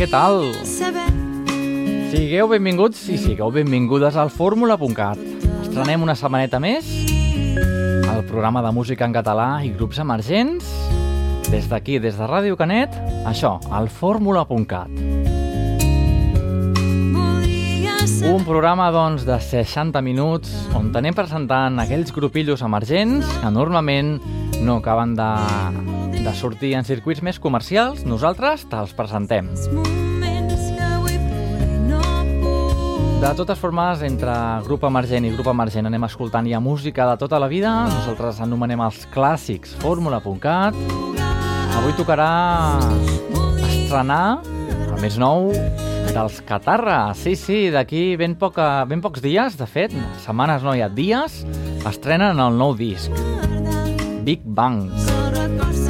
Què tal? Sigueu benvinguts i sigueu benvingudes al fórmula.cat. Estrenem una setmaneta més el programa de música en català i grups emergents des d'aquí, des de Ràdio Canet, això, al fórmula.cat. Un programa, doncs, de 60 minuts on anem presentant aquells grupillos emergents que normalment no acaben de, de sortir en circuits més comercials. Nosaltres te'ls presentem. De totes formes, entre grup emergent i grup emergent anem escoltant ja música de tota la vida. Nosaltres anomenem els clàssics fórmula.cat. Avui tocarà estrenar el més nou dels Catarra. Sí, sí, d'aquí ben, poca, ben pocs dies, de fet, setmanes no hi ha dies, estrenen el nou disc, Big Bang. Com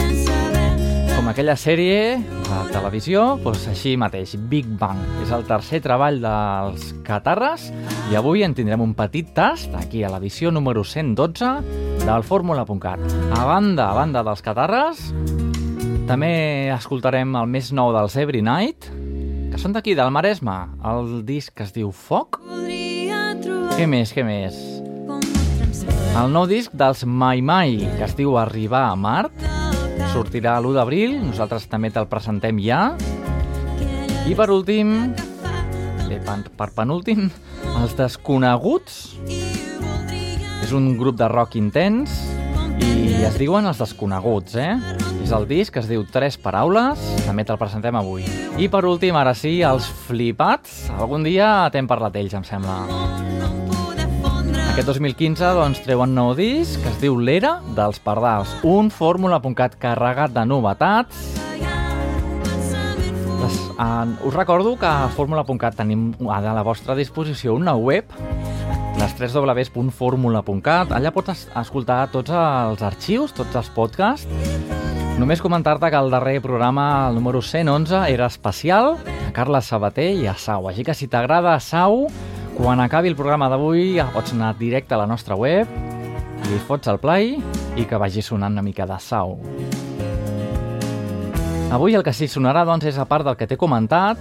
aquella sèrie de televisió, doncs així mateix, Big Bang. És el tercer treball dels Catarres i avui en tindrem un petit tast aquí a l'edició número 112 del Fórmula.cat. A banda, a banda dels Catarres, també escoltarem el més nou dels Every Night, que són d'aquí, del Maresme. El disc que es diu Foc. Què més, què més? El nou disc dels Mai Mai, que es diu Arribar a Mart. Sortirà l'1 d'abril, nosaltres també te'l presentem ja. I per últim, bé, per, penúltim, els Desconeguts. És un grup de rock intens i es diuen els Desconeguts, eh? És el disc es diu Tres Paraules, també te'l presentem avui. I per últim, ara sí, els Flipats. Algun dia t'hem parlat d'ells, em sembla. Aquest 2015 doncs, treuen nou disc que es diu L'Era dels Pardals, un fórmula.cat carregat de novetats. Les, uh, us recordo que a fórmula.cat tenim a la vostra disposició una web les 3 www.formula.cat. Allà pots escoltar tots els arxius, tots els podcasts. Només comentar-te que el darrer programa, el número 111, era especial a Carles Sabater i a Sau. Així que si t'agrada Sau, quan acabi el programa d'avui pots anar directe a la nostra web, li fots el play i que vagi sonant una mica de Sau. Avui el que sí sonarà doncs, és a part del que t'he comentat,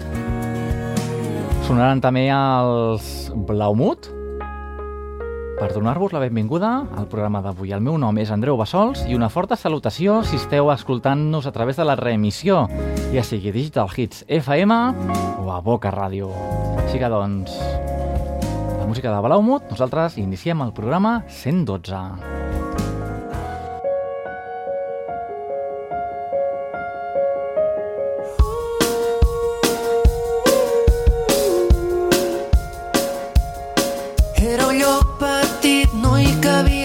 sonaran també els Blaumut, per donar-vos la benvinguda al programa d'avui. El meu nom és Andreu Bassols i una forta salutació si esteu escoltant-nos a través de la reemissió, ja sigui Digital Hits FM o a Boca Ràdio. Així que, doncs, música de Balaumut, nosaltres iniciem el programa 112. Era un lloc petit, no hi cabia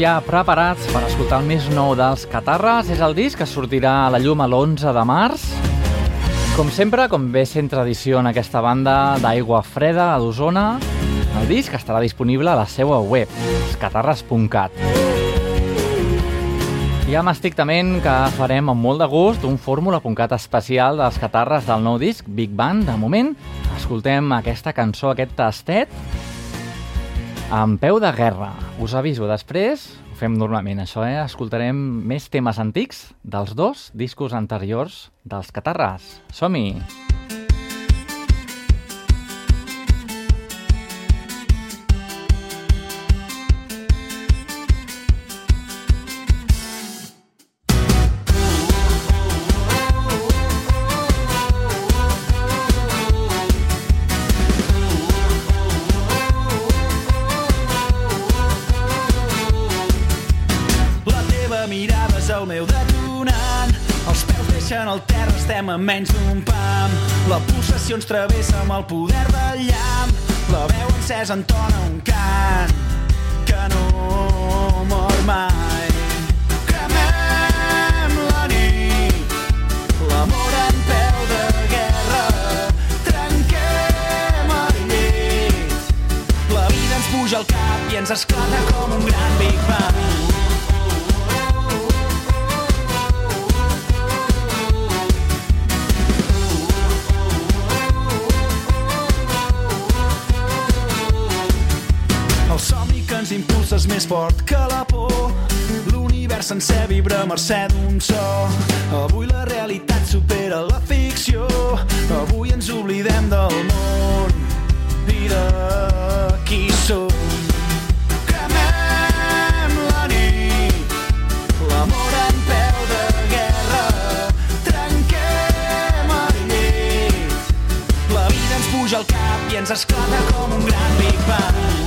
ja preparats per escoltar el més nou dels Catarres. És el disc que sortirà a la llum l'11 de març. Com sempre, com ve sent tradició en aquesta banda d'aigua freda a d'Osona, el disc estarà disponible a la seva web, escatarres.cat. Ja m'estic tement que farem amb molt de gust un fórmula.cat especial dels catarres del nou disc Big Band. De moment, escoltem aquesta cançó, aquest tastet, amb peu de guerra. Us aviso, després ho fem normalment, això, eh? Escoltarem més temes antics dels dos discos anteriors dels Catarres. Som-hi! amb menys d'un pam. La pulsació ens travessa amb el poder del llamp. La veu encesa entona un cant que no mor mai. Cremem la nit, l'amor en peu de guerra. Trenquem el llit, la vida ens puja al cap i ens esclata més fort que la por. L'univers sencer vibra mercè d'un so. Avui la realitat supera la ficció. Avui ens oblidem del món i de qui som. Cremem la nit, l'amor en peu de guerra. Trenquem el llit, la vida ens puja al cap i ens esclata com un gran Big Bang.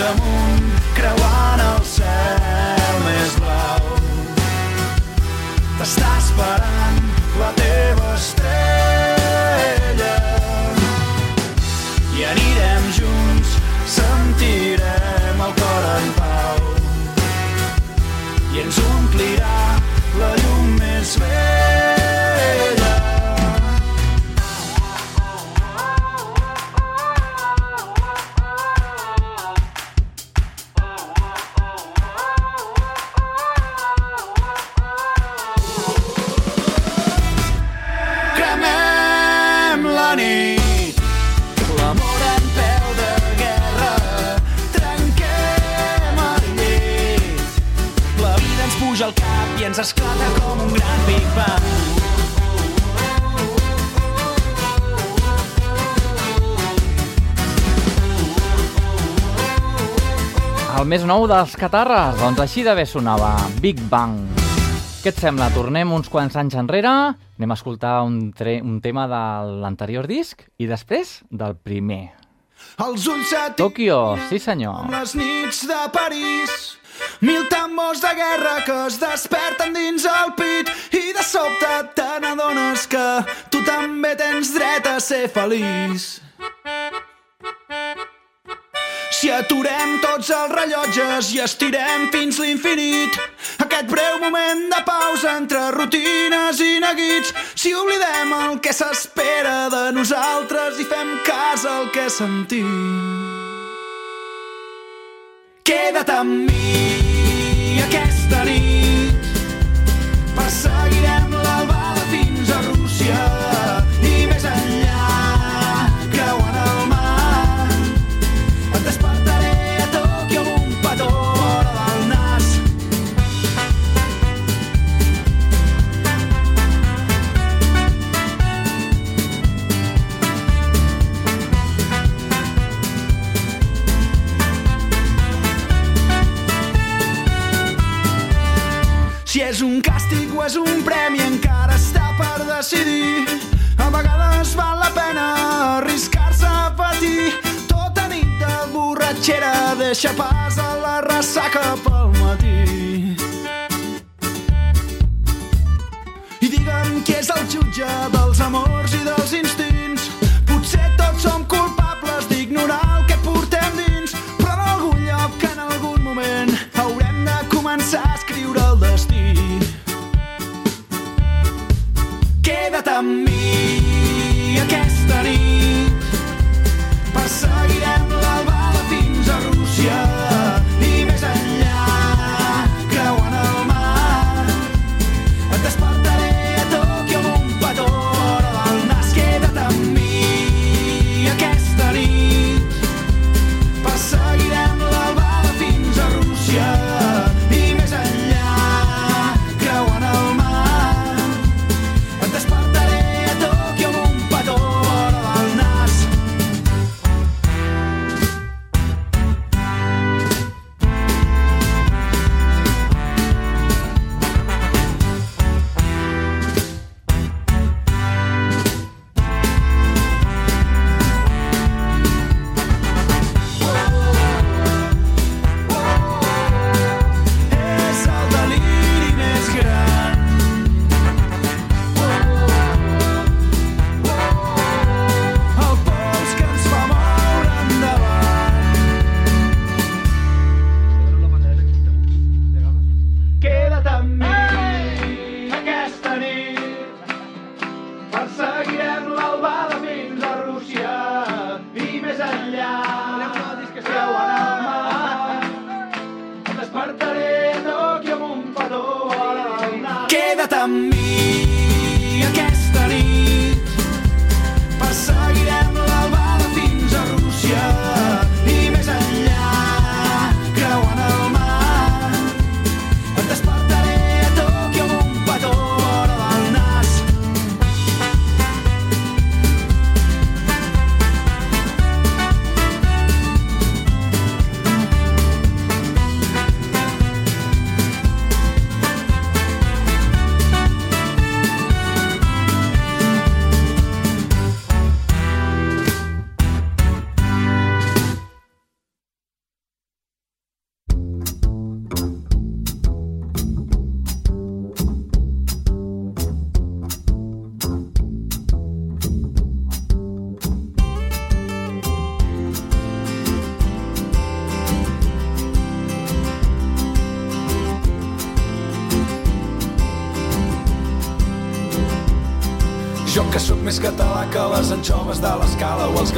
Amunt, creuant el cel més blau. T'està esperant la teva estrella i anirem junts, sentirem el cor en pau i ens omplirà la llum més vella. El més nou dels Catarres, doncs així d'haver sonava, Big Bang. Què et sembla? Tornem uns quants anys enrere, anem a escoltar un, tre un tema de l'anterior disc i després del primer. Els ulls a Tòquio, sí senyor. Les nits de París Mil tambors de guerra que es desperten dins el pit i de sobte te n'adones que tu també tens dret a ser feliç. Si aturem tots els rellotges i estirem fins l'infinit, aquest breu moment de pausa entre rutines i neguits, si oblidem el que s'espera de nosaltres i fem cas al que sentim. Queda't amb mi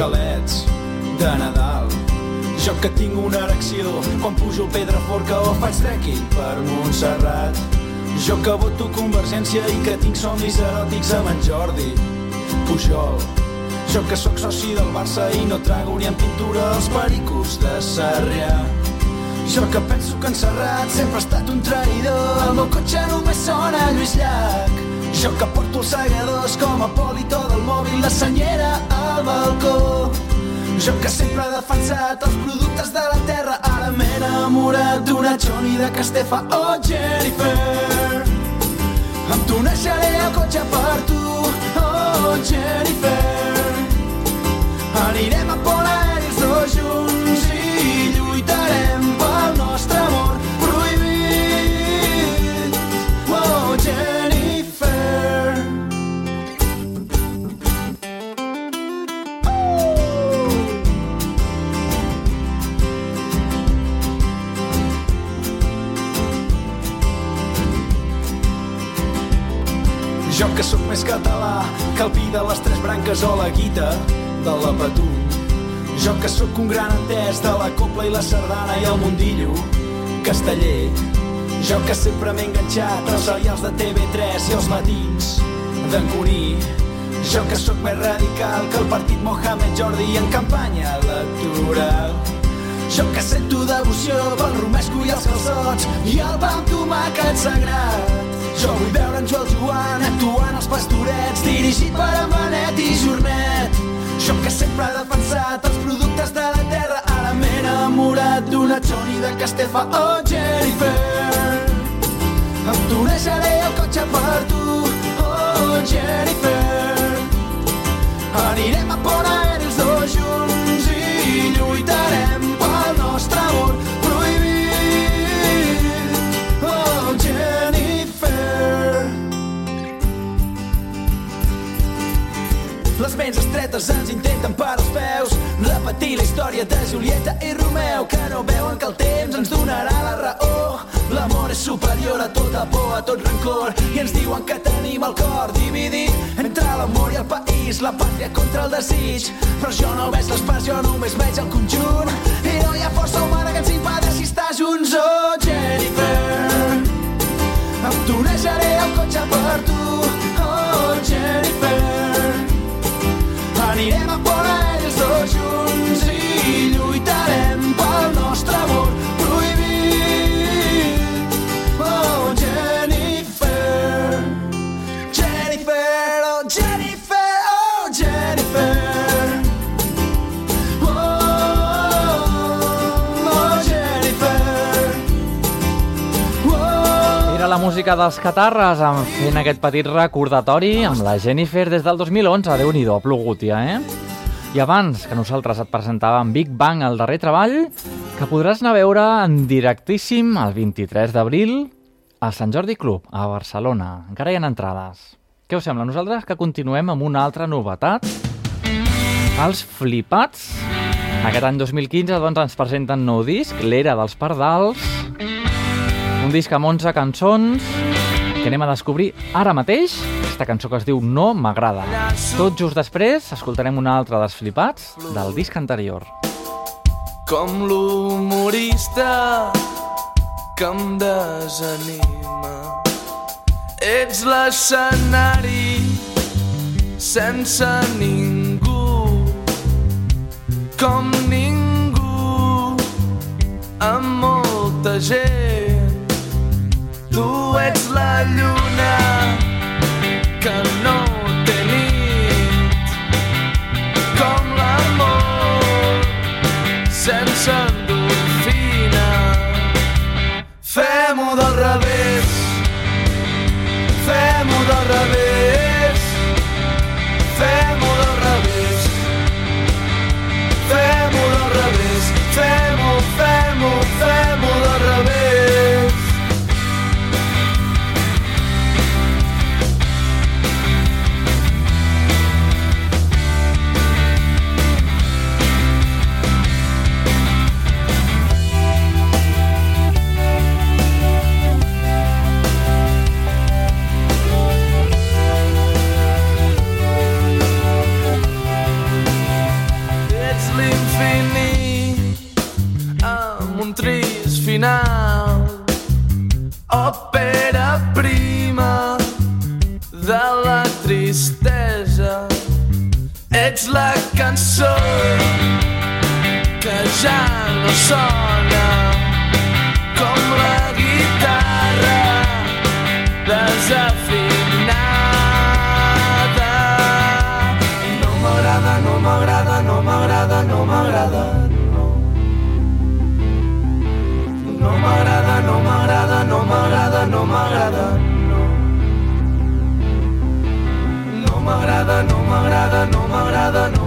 galets de Nadal. Jo que tinc una erecció quan pujo el Pedraforca o faig trekking per Montserrat. Jo que voto Convergència i que tinc somnis eròtics amb en Jordi Pujol. Jo que sóc soci del Barça i no trago ni en pintura els pericos de Sarrià. Jo que penso que en Serrat sempre ha estat un traïdor. El meu cotxe només sona Lluís Llach. Jo que porto els segadors com a polito del mòbil, la senyera al balcó. Jo que sempre he defensat els productes de la terra, ara m'he enamorat d'una Johnny de Castefa o oh, Jennifer. Em tunejaré el cotxe per tu, oh Jennifer. Anirem a Polaris sóc més català que el pi de les tres branques o la guita de la Patum. Jo que sóc un gran entès de la copla i la sardana i el mundillo casteller. Jo que sempre m'he enganxat als serials de TV3 i els matins d'en Cuní. Jo que sóc més radical que el partit Mohamed Jordi en campanya electoral. Jo que sento devoció pel romesco i els calçots i el pa amb tomàquet sagrat. Jo vull veure en Joel Joan actuant als pastorets dirigit per en Benet i Jornet. Jo que sempre he defensat els productes de la terra ara m'he enamorat d'una Johnny de Castefa o oh, Jennifer. Em tunejaré el cotxe per tu, oh Jennifer. Estretes ens intenten per als peus. Repetir la història de Julieta i Romeu, que no veuen que el temps ens donarà la raó. L'amor és superior a tota por, a tot rancor, i ens diuen que tenim el cor dividit entre l'amor i el país, la pàtria contra el desig. Però jo no veig les parts, jo només veig el conjunt. I no hi ha força humana que ens impedeixi estar junts. Oh, Jennifer, em tonejaré el cotxe per tu. Oh, Jennifer, anirem a fora ells música dels Catarres en fent aquest petit recordatori amb la Jennifer des del 2011. Déu-n'hi-do, ha plogut ja, eh? I abans que nosaltres et presentàvem Big Bang, el darrer treball, que podràs anar a veure en directíssim el 23 d'abril al Sant Jordi Club, a Barcelona. Encara hi ha entrades. Què us sembla? Nosaltres que continuem amb una altra novetat. Els Flipats. Aquest any 2015 doncs, ens presenten nou disc, l'Era dels Pardals, un disc amb 11 cançons que anem a descobrir ara mateix. Aquesta cançó que es diu No m'agrada. Tot just després escoltarem una altra dels flipats del disc anterior. com l'humorista que em desanima. Ets l'escenari sense ningú, com ningú, amb molta gent. Tu ets la lluna que no té nit, com l'amor sense endorfina. Fem-ho del revés, fem-ho del revés, cançó que ja no sona com la guitarra desafinada no m'agrada, no m'agrada, no m'agrada, no m'agrada no. No m'agrada, no m'agrada, no m'agrada, no m'agrada no. M'agrada, no m'agrada, no m'agrada, no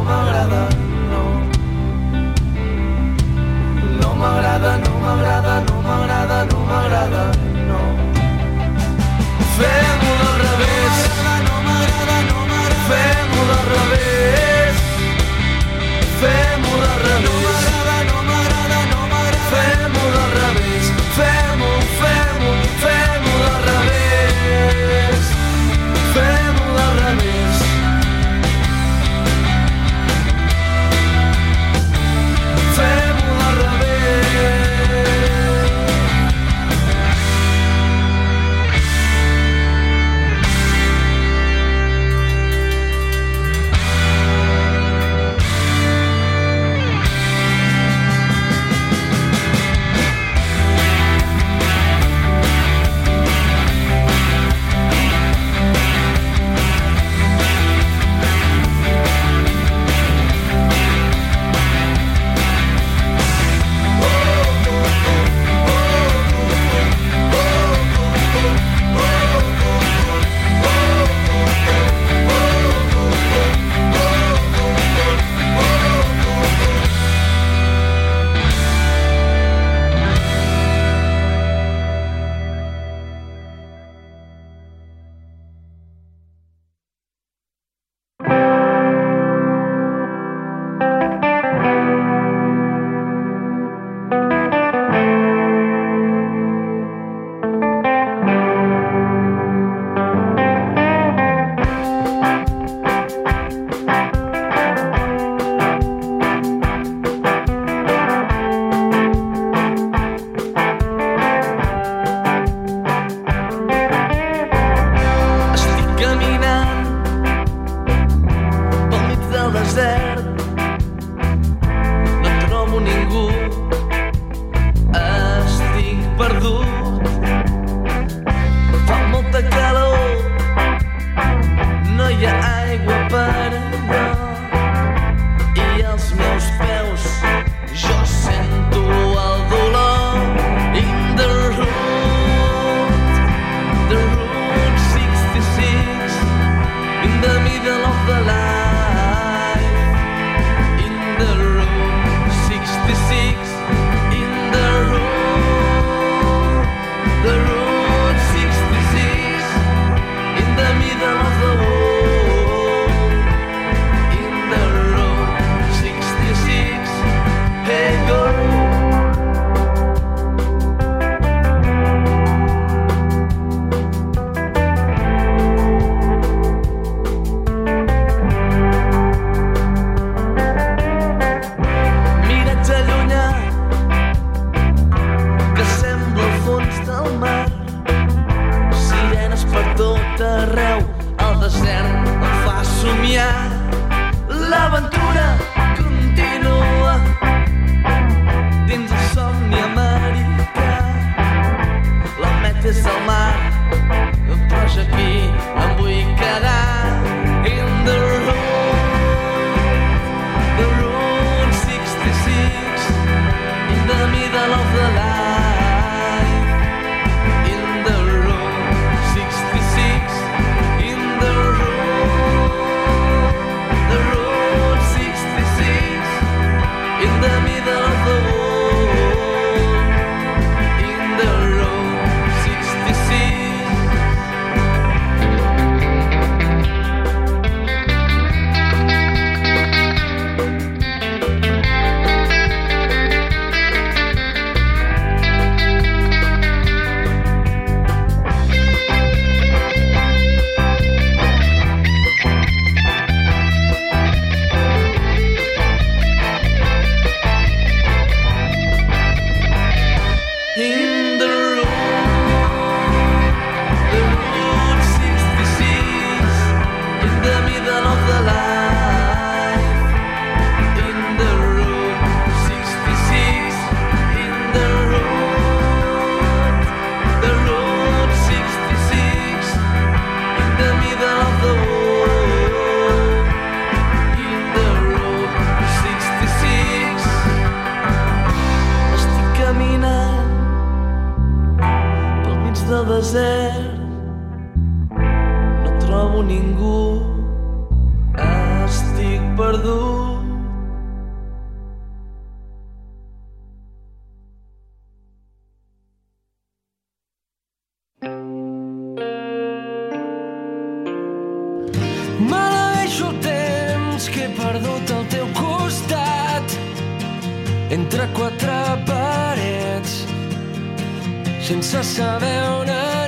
al mar, no et posa aquí, em vull quedar. Maleixo el temps que he perdut al teu costat. Entre quatre parets sense saber on anar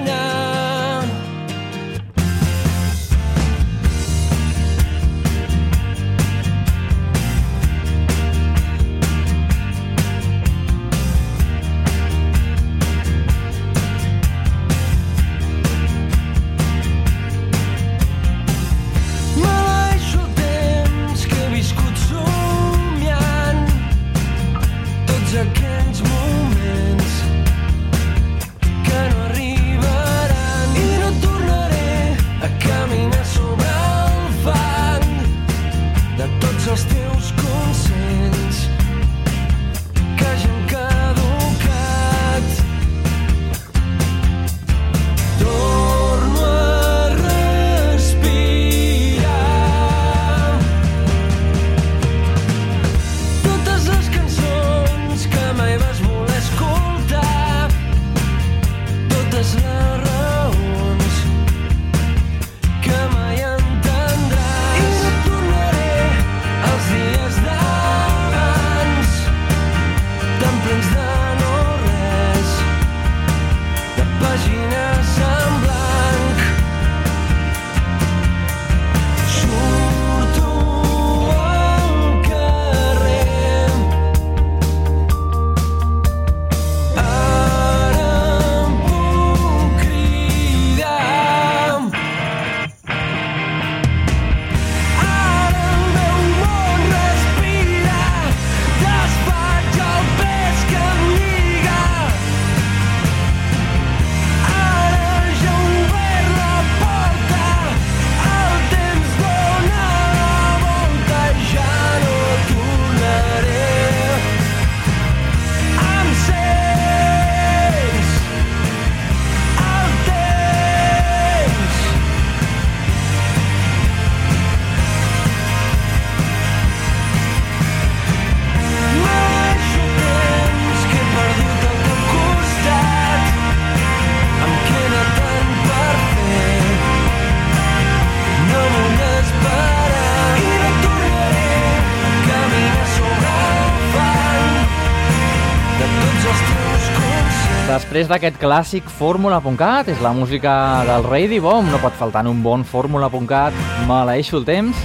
Després d'aquest clàssic Fórmula.cat, és la música del Rei Bomb, no pot faltar en un bon Fórmula.cat, maleeixo el temps.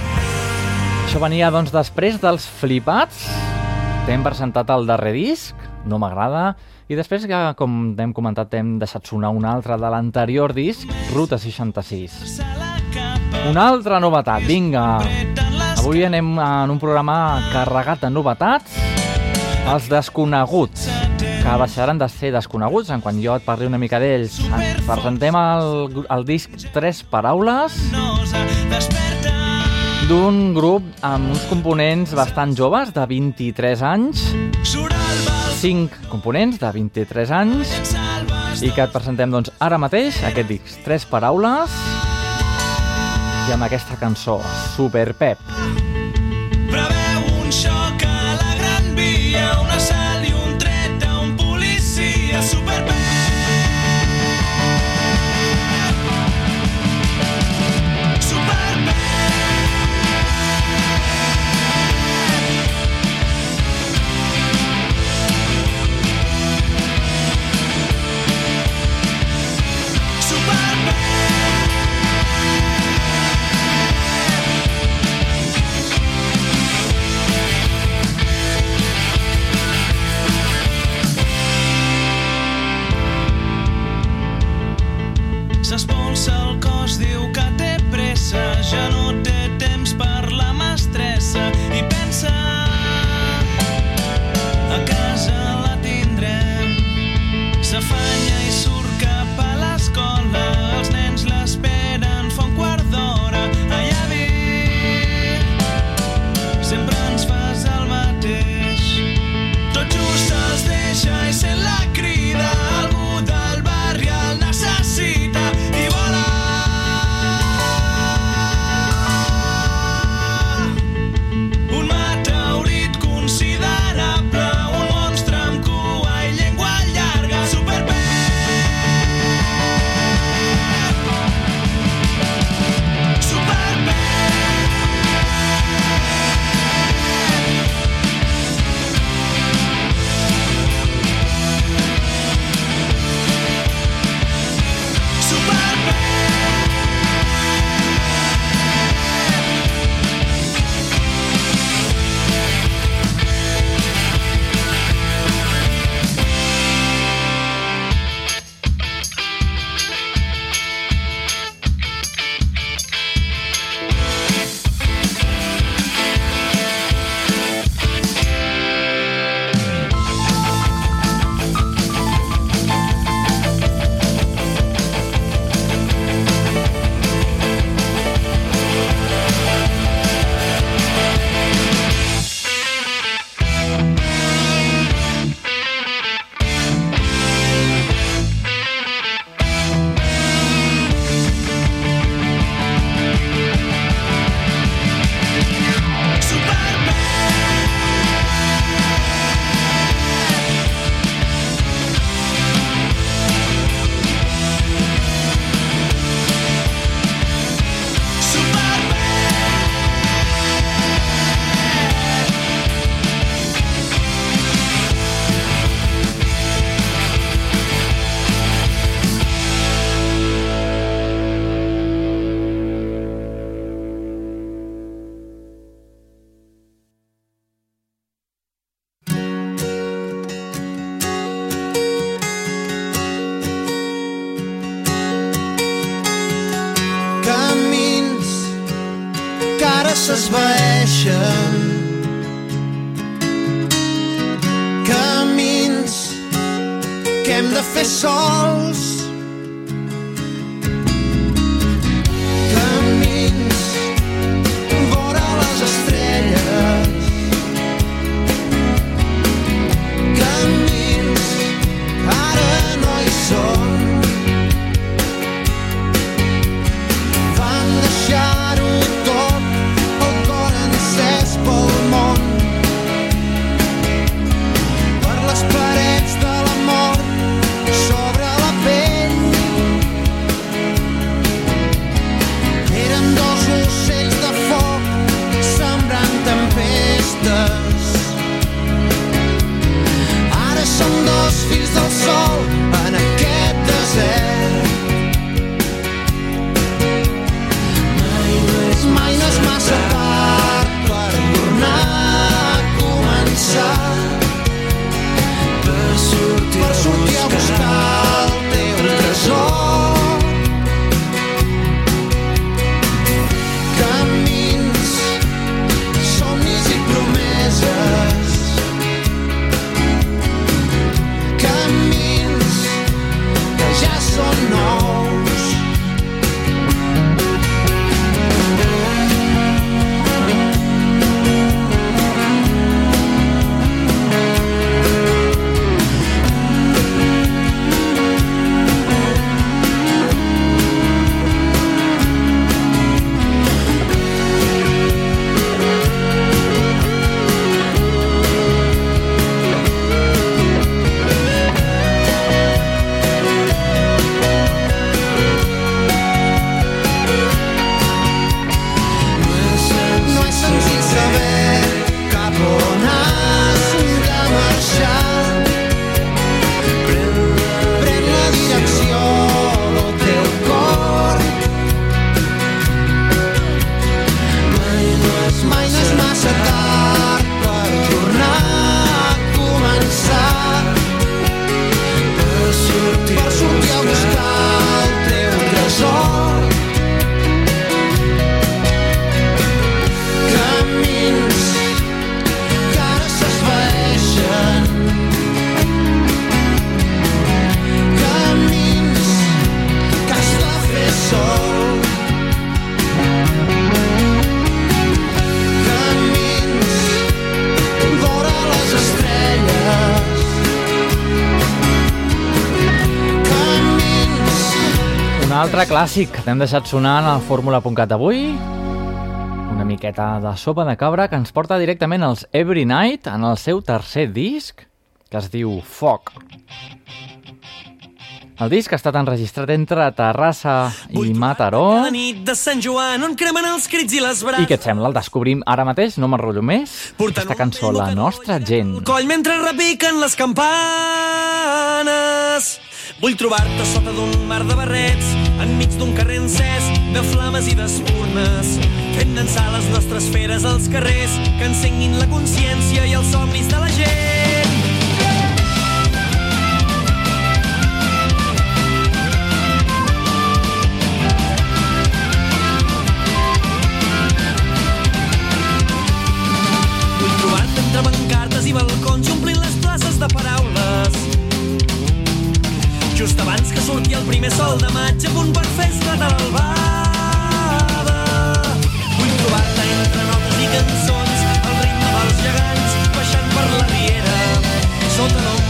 Això venia, doncs, després dels flipats. T'hem presentat el darrer disc, no m'agrada, i després, que, com hem comentat, hem deixat sonar un altre de l'anterior disc, Ruta 66. Una altra novetat, vinga! Avui anem en un programa carregat de novetats, els desconeguts, que deixaran de ser desconeguts en quan jo et parli una mica d'ells. Ens presentem el, el disc Tres Paraules d'un grup amb uns components bastant joves, de 23 anys, 5 components de 23 anys, i que et presentem doncs, ara mateix aquest disc Tres Paraules i amb aquesta cançó, Super Pep. Altre clàssic que t'hem deixat sonant al fórmula.cat d'avui. Una miqueta de sopa de cabra que ens porta directament als Every Night en el seu tercer disc, que es diu Foc. El disc ha estat enregistrat entre Terrassa i Mataró. La nit de Sant Joan on cremen els crits i les I brases. què et sembla? El descobrim ara mateix, no m'enrotllo més. Aquesta cançó, La nostra gent. El coll mentre repiquen les campanes. Vull trobar-te sota d'un mar de barrets, enmig d'un carrer encès de flames i d'espurnes, fent dansar les nostres feres als carrers, que encenguin la consciència i els somnis de la gent. Vull trobar-te entre bancartes i balcons i omplint les places de paraules. Just abans que surti el primer sol de maig a punt per festa de l'albada. Vull trobar-te entre notes i cançons, al ritme dels gegants, baixant per la riera, sota l'ombra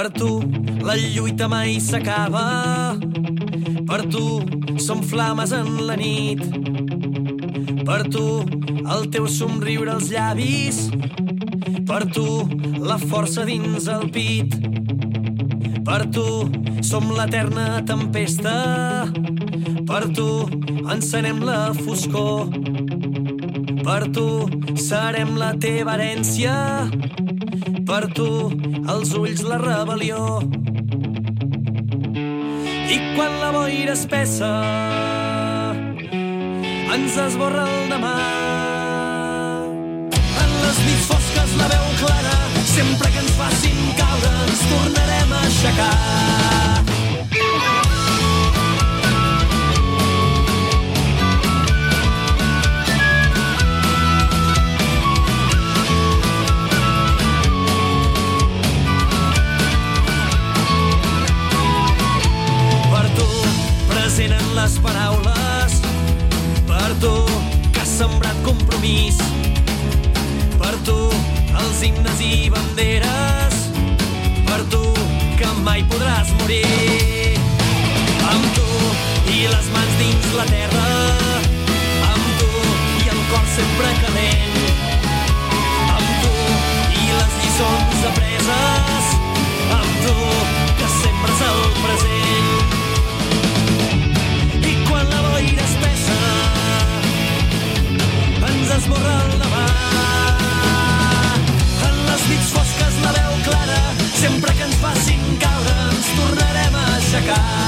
Per tu la lluita mai s'acaba. Per tu som flames en la nit. Per tu el teu somriure als llavis. Per tu la força dins el pit. Per tu som l'eterna tempesta. Per tu encenem la foscor. Per tu serem la teva herència. Per tu els ulls la rebel·lió. I quan la boira espessa ens esborra el demà. En les nits fosques la veu clara, sempre que ens facin caure ens tornarem a aixecar. Present en les paraules. Per tu, que has sembrat compromís. Per tu, els himnes i banderes. Per tu, que mai podràs morir. Amb tu i les mans dins la terra, amb tu i el cor sempre calent, amb tu i les lliçons apreses, amb tu que sempre és el present. Ens esborra el demà. En les nits fosques la veu clara, sempre que ens facin caure ens tornarem a aixecar.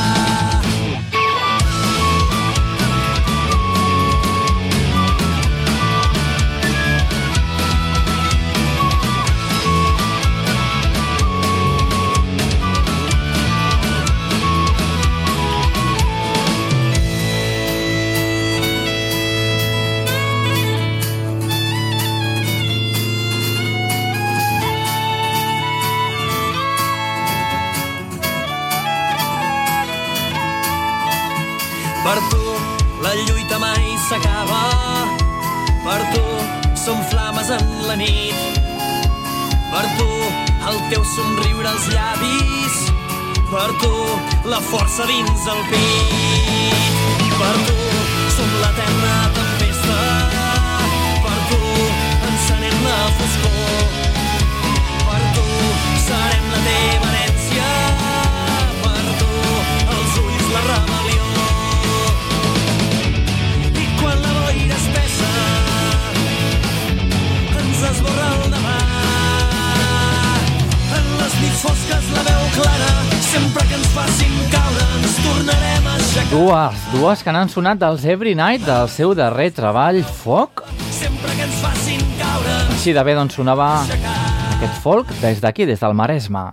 Per tu som flames en la nit. Per tu el teu somriure als llavis. Per tu la força dins el pit. Per tu som l'eterna tempesta. Per tu encenem la foscor. Per tu serem la teva herència. Clara, sempre que ens facin caure ens tornarem a aixecar. Dues, dues que n'han sonat dels Every Night del seu darrer treball, Foc. Sempre que ens facin caure Així de bé doncs sonava aquest folk des d'aquí, des del Maresme.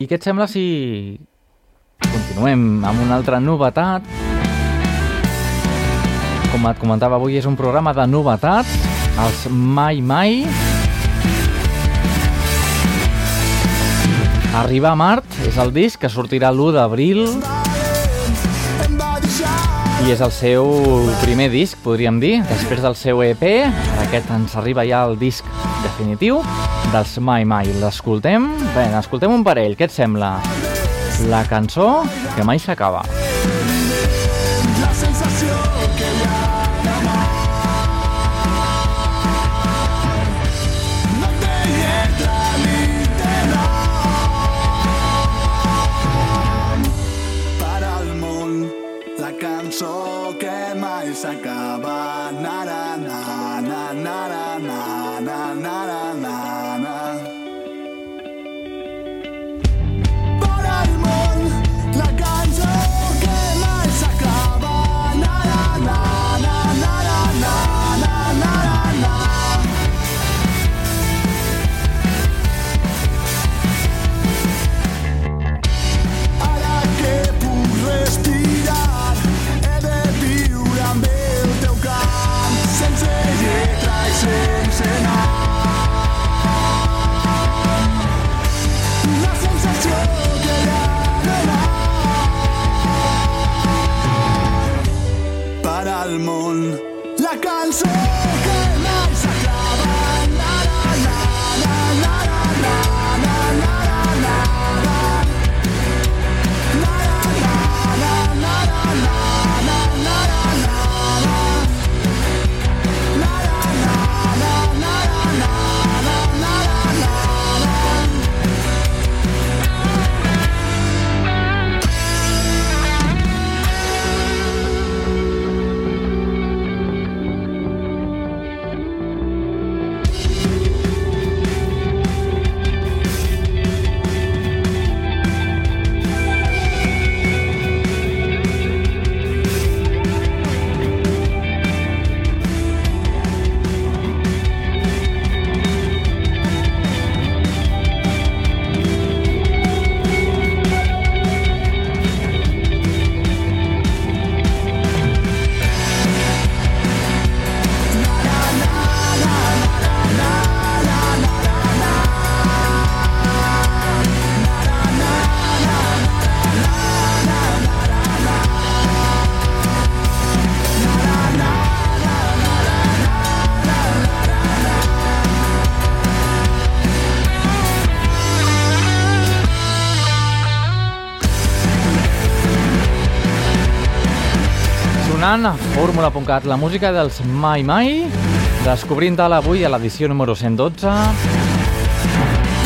I què et sembla si continuem amb una altra novetat? Com et comentava avui, és un programa de novetats, els Mai Mai. Arribar a Mart és el disc que sortirà l'1 d'abril i és el seu primer disc, podríem dir, després del seu EP. Aquest ens arriba ja el disc definitiu dels Mai Mai. L'escoltem? Bé, escoltem un parell. Què et sembla? La cançó que mai s'acaba. La fórmula.cat, la música dels Mai Mai, descobrint-la avui a l'edició número 112.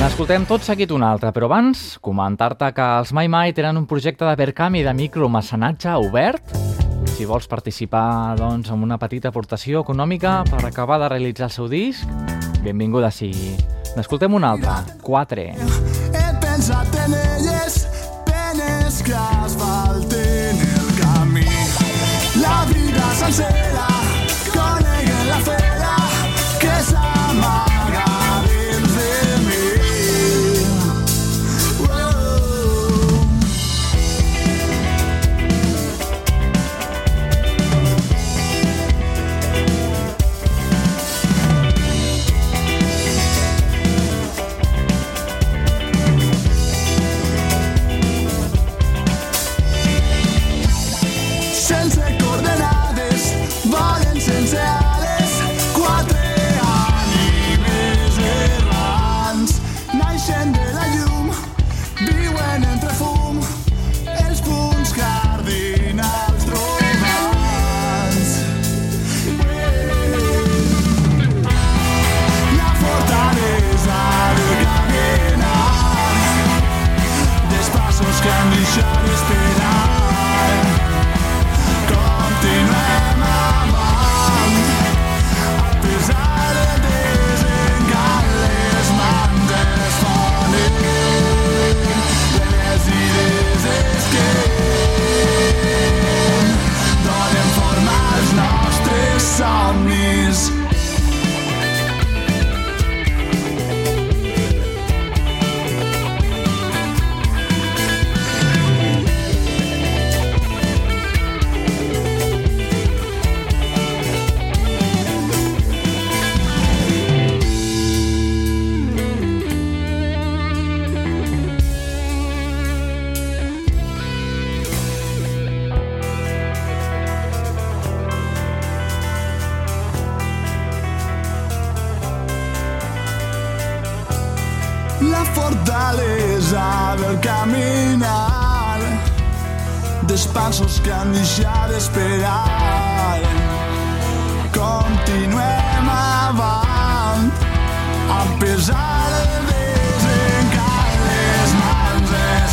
N'escoltem tot seguit una altra, però abans comentar-te que els Mai Mai tenen un projecte de Verkami de micromecenatge obert. Si vols participar doncs, en una petita aportació econòmica per acabar de realitzar el seu disc, benvinguda sigui. N'escoltem una altra, 4. He pensat en elles, vida passos que han deixat d'esperar. Continuem avant a pesar del desencant les mans es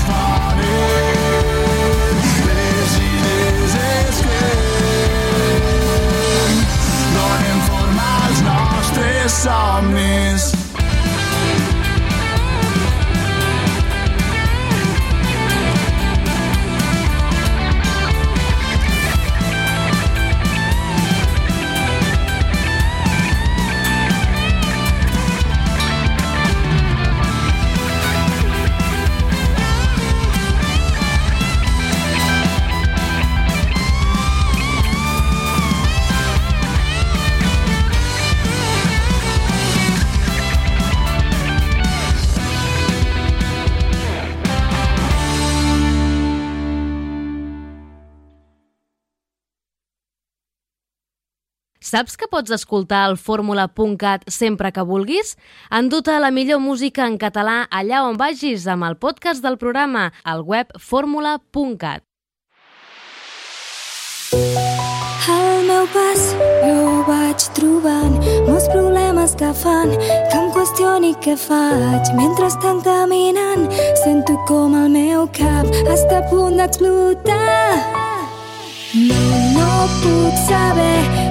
idees es somnis Saps que pots escoltar el fórmula.cat sempre que vulguis? Enduta la millor música en català allà on vagis amb el podcast del programa, al web fórmula.cat. Al meu pas jo vaig trobant molts problemes que fan que em qüestioni què faig mentre estan caminant sento com el meu cap està a punt d'explotar no, no puc saber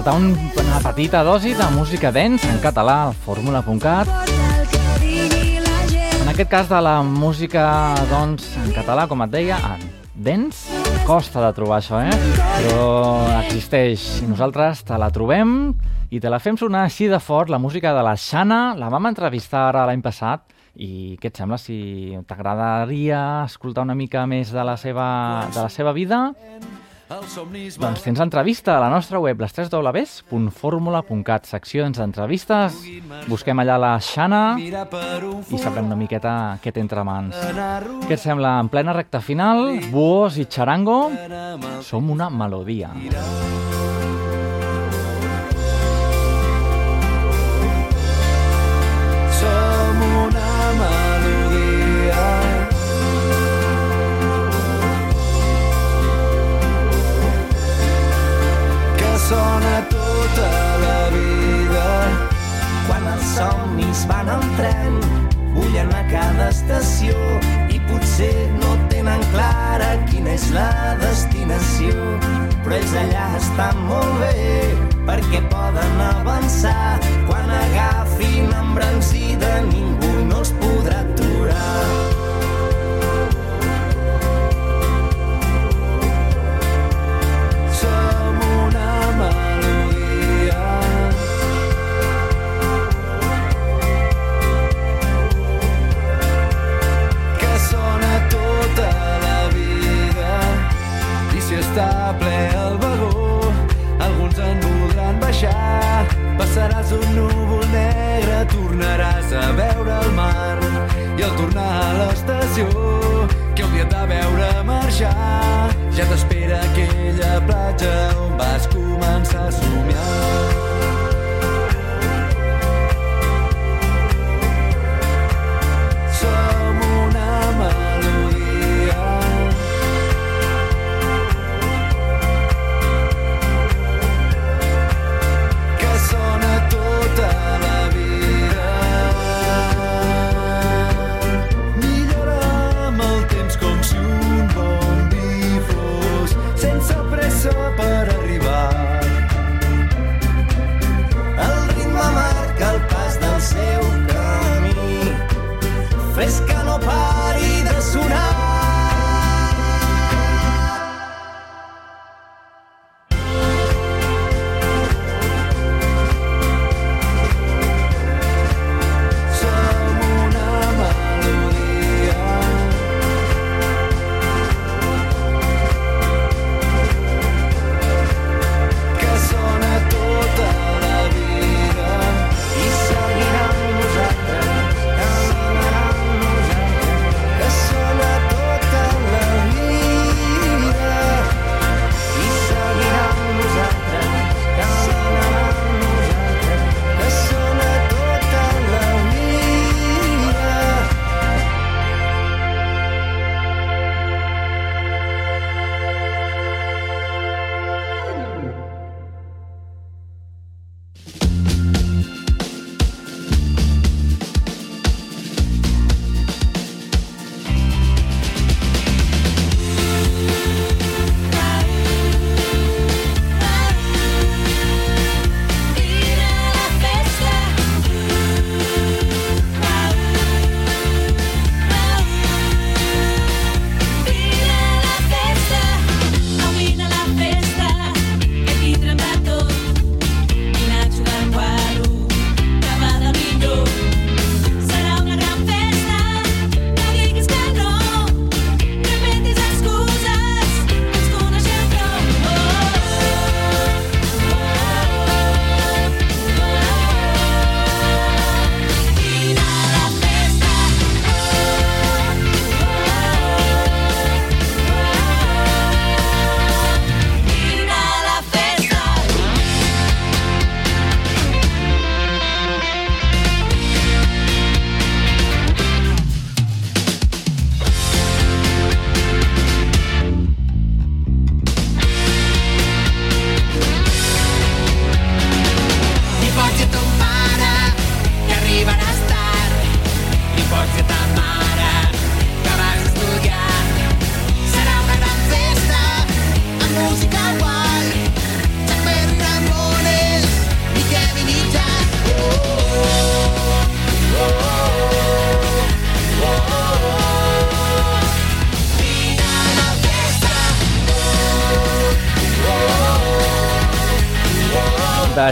faltar un, una petita dosi de música dance en català al fórmula.cat. En aquest cas de la música, doncs, en català, com et deia, en dance, costa de trobar això, eh? Però existeix i nosaltres te la trobem i te la fem sonar així de fort, la música de la Xana, la vam entrevistar ara l'any passat i què et sembla si t'agradaria escoltar una mica més de la seva, de la seva vida? Doncs tens entrevista a la nostra web, les 3 www.formula.cat, seccions d'entrevistes. Busquem allà la Xana i sabrem una miqueta què té entre mans. Què et sembla? En plena recta final, Buos i Charango, som una melodia. Somnis van en tren, bullen a cada estació i potser no tenen clara quina és la destinació. Però ells allà estan molt bé perquè poden avançar. Quan agafin embranzida ningú no els podrà aturar. Passaràs un núvol negre, tornaràs a veure el mar. I al tornar a l'estació, que hauria de veure marxar, ja t'espera aquella platja on vas començar a somiar.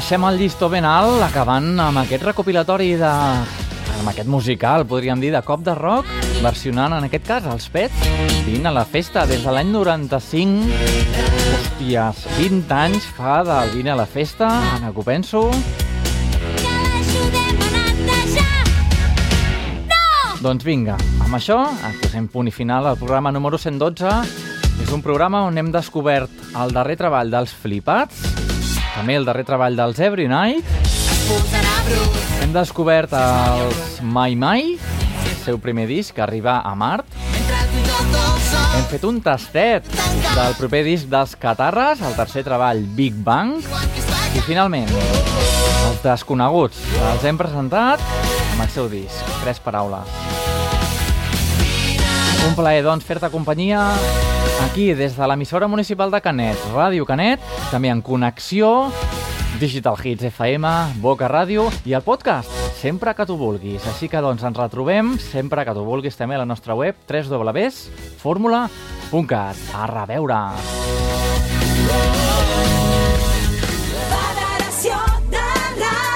Deixem el llistó ben alt, acabant amb aquest recopilatori de... amb aquest musical, podríem dir, de cop de rock, versionant, en aquest cas, els Pets, Vine a la festa, des de l'any 95. Hòsties, 20 anys fa del Vine a la festa, ara que ho penso. Doncs vinga, amb això ens posem punt i final al programa número 112. És un programa on hem descobert el darrer treball dels Flipats, també el darrer treball dels Every Night. Hem descobert els Mai Mai, el seu primer disc que arriba a Mart. Hem fet un tastet del proper disc dels Catarres, el tercer treball Big Bang. I finalment, els desconeguts els hem presentat amb el seu disc, Tres Paraules. Un plaer, doncs, fer-te companyia aquí, des de l'emissora municipal de Canet, Ràdio Canet, també en connexió, Digital Hits FM, Boca Ràdio i el podcast, sempre que tu vulguis. Així que, doncs, ens retrobem sempre que tu vulguis també a la nostra web www.formula.cat. A reveure!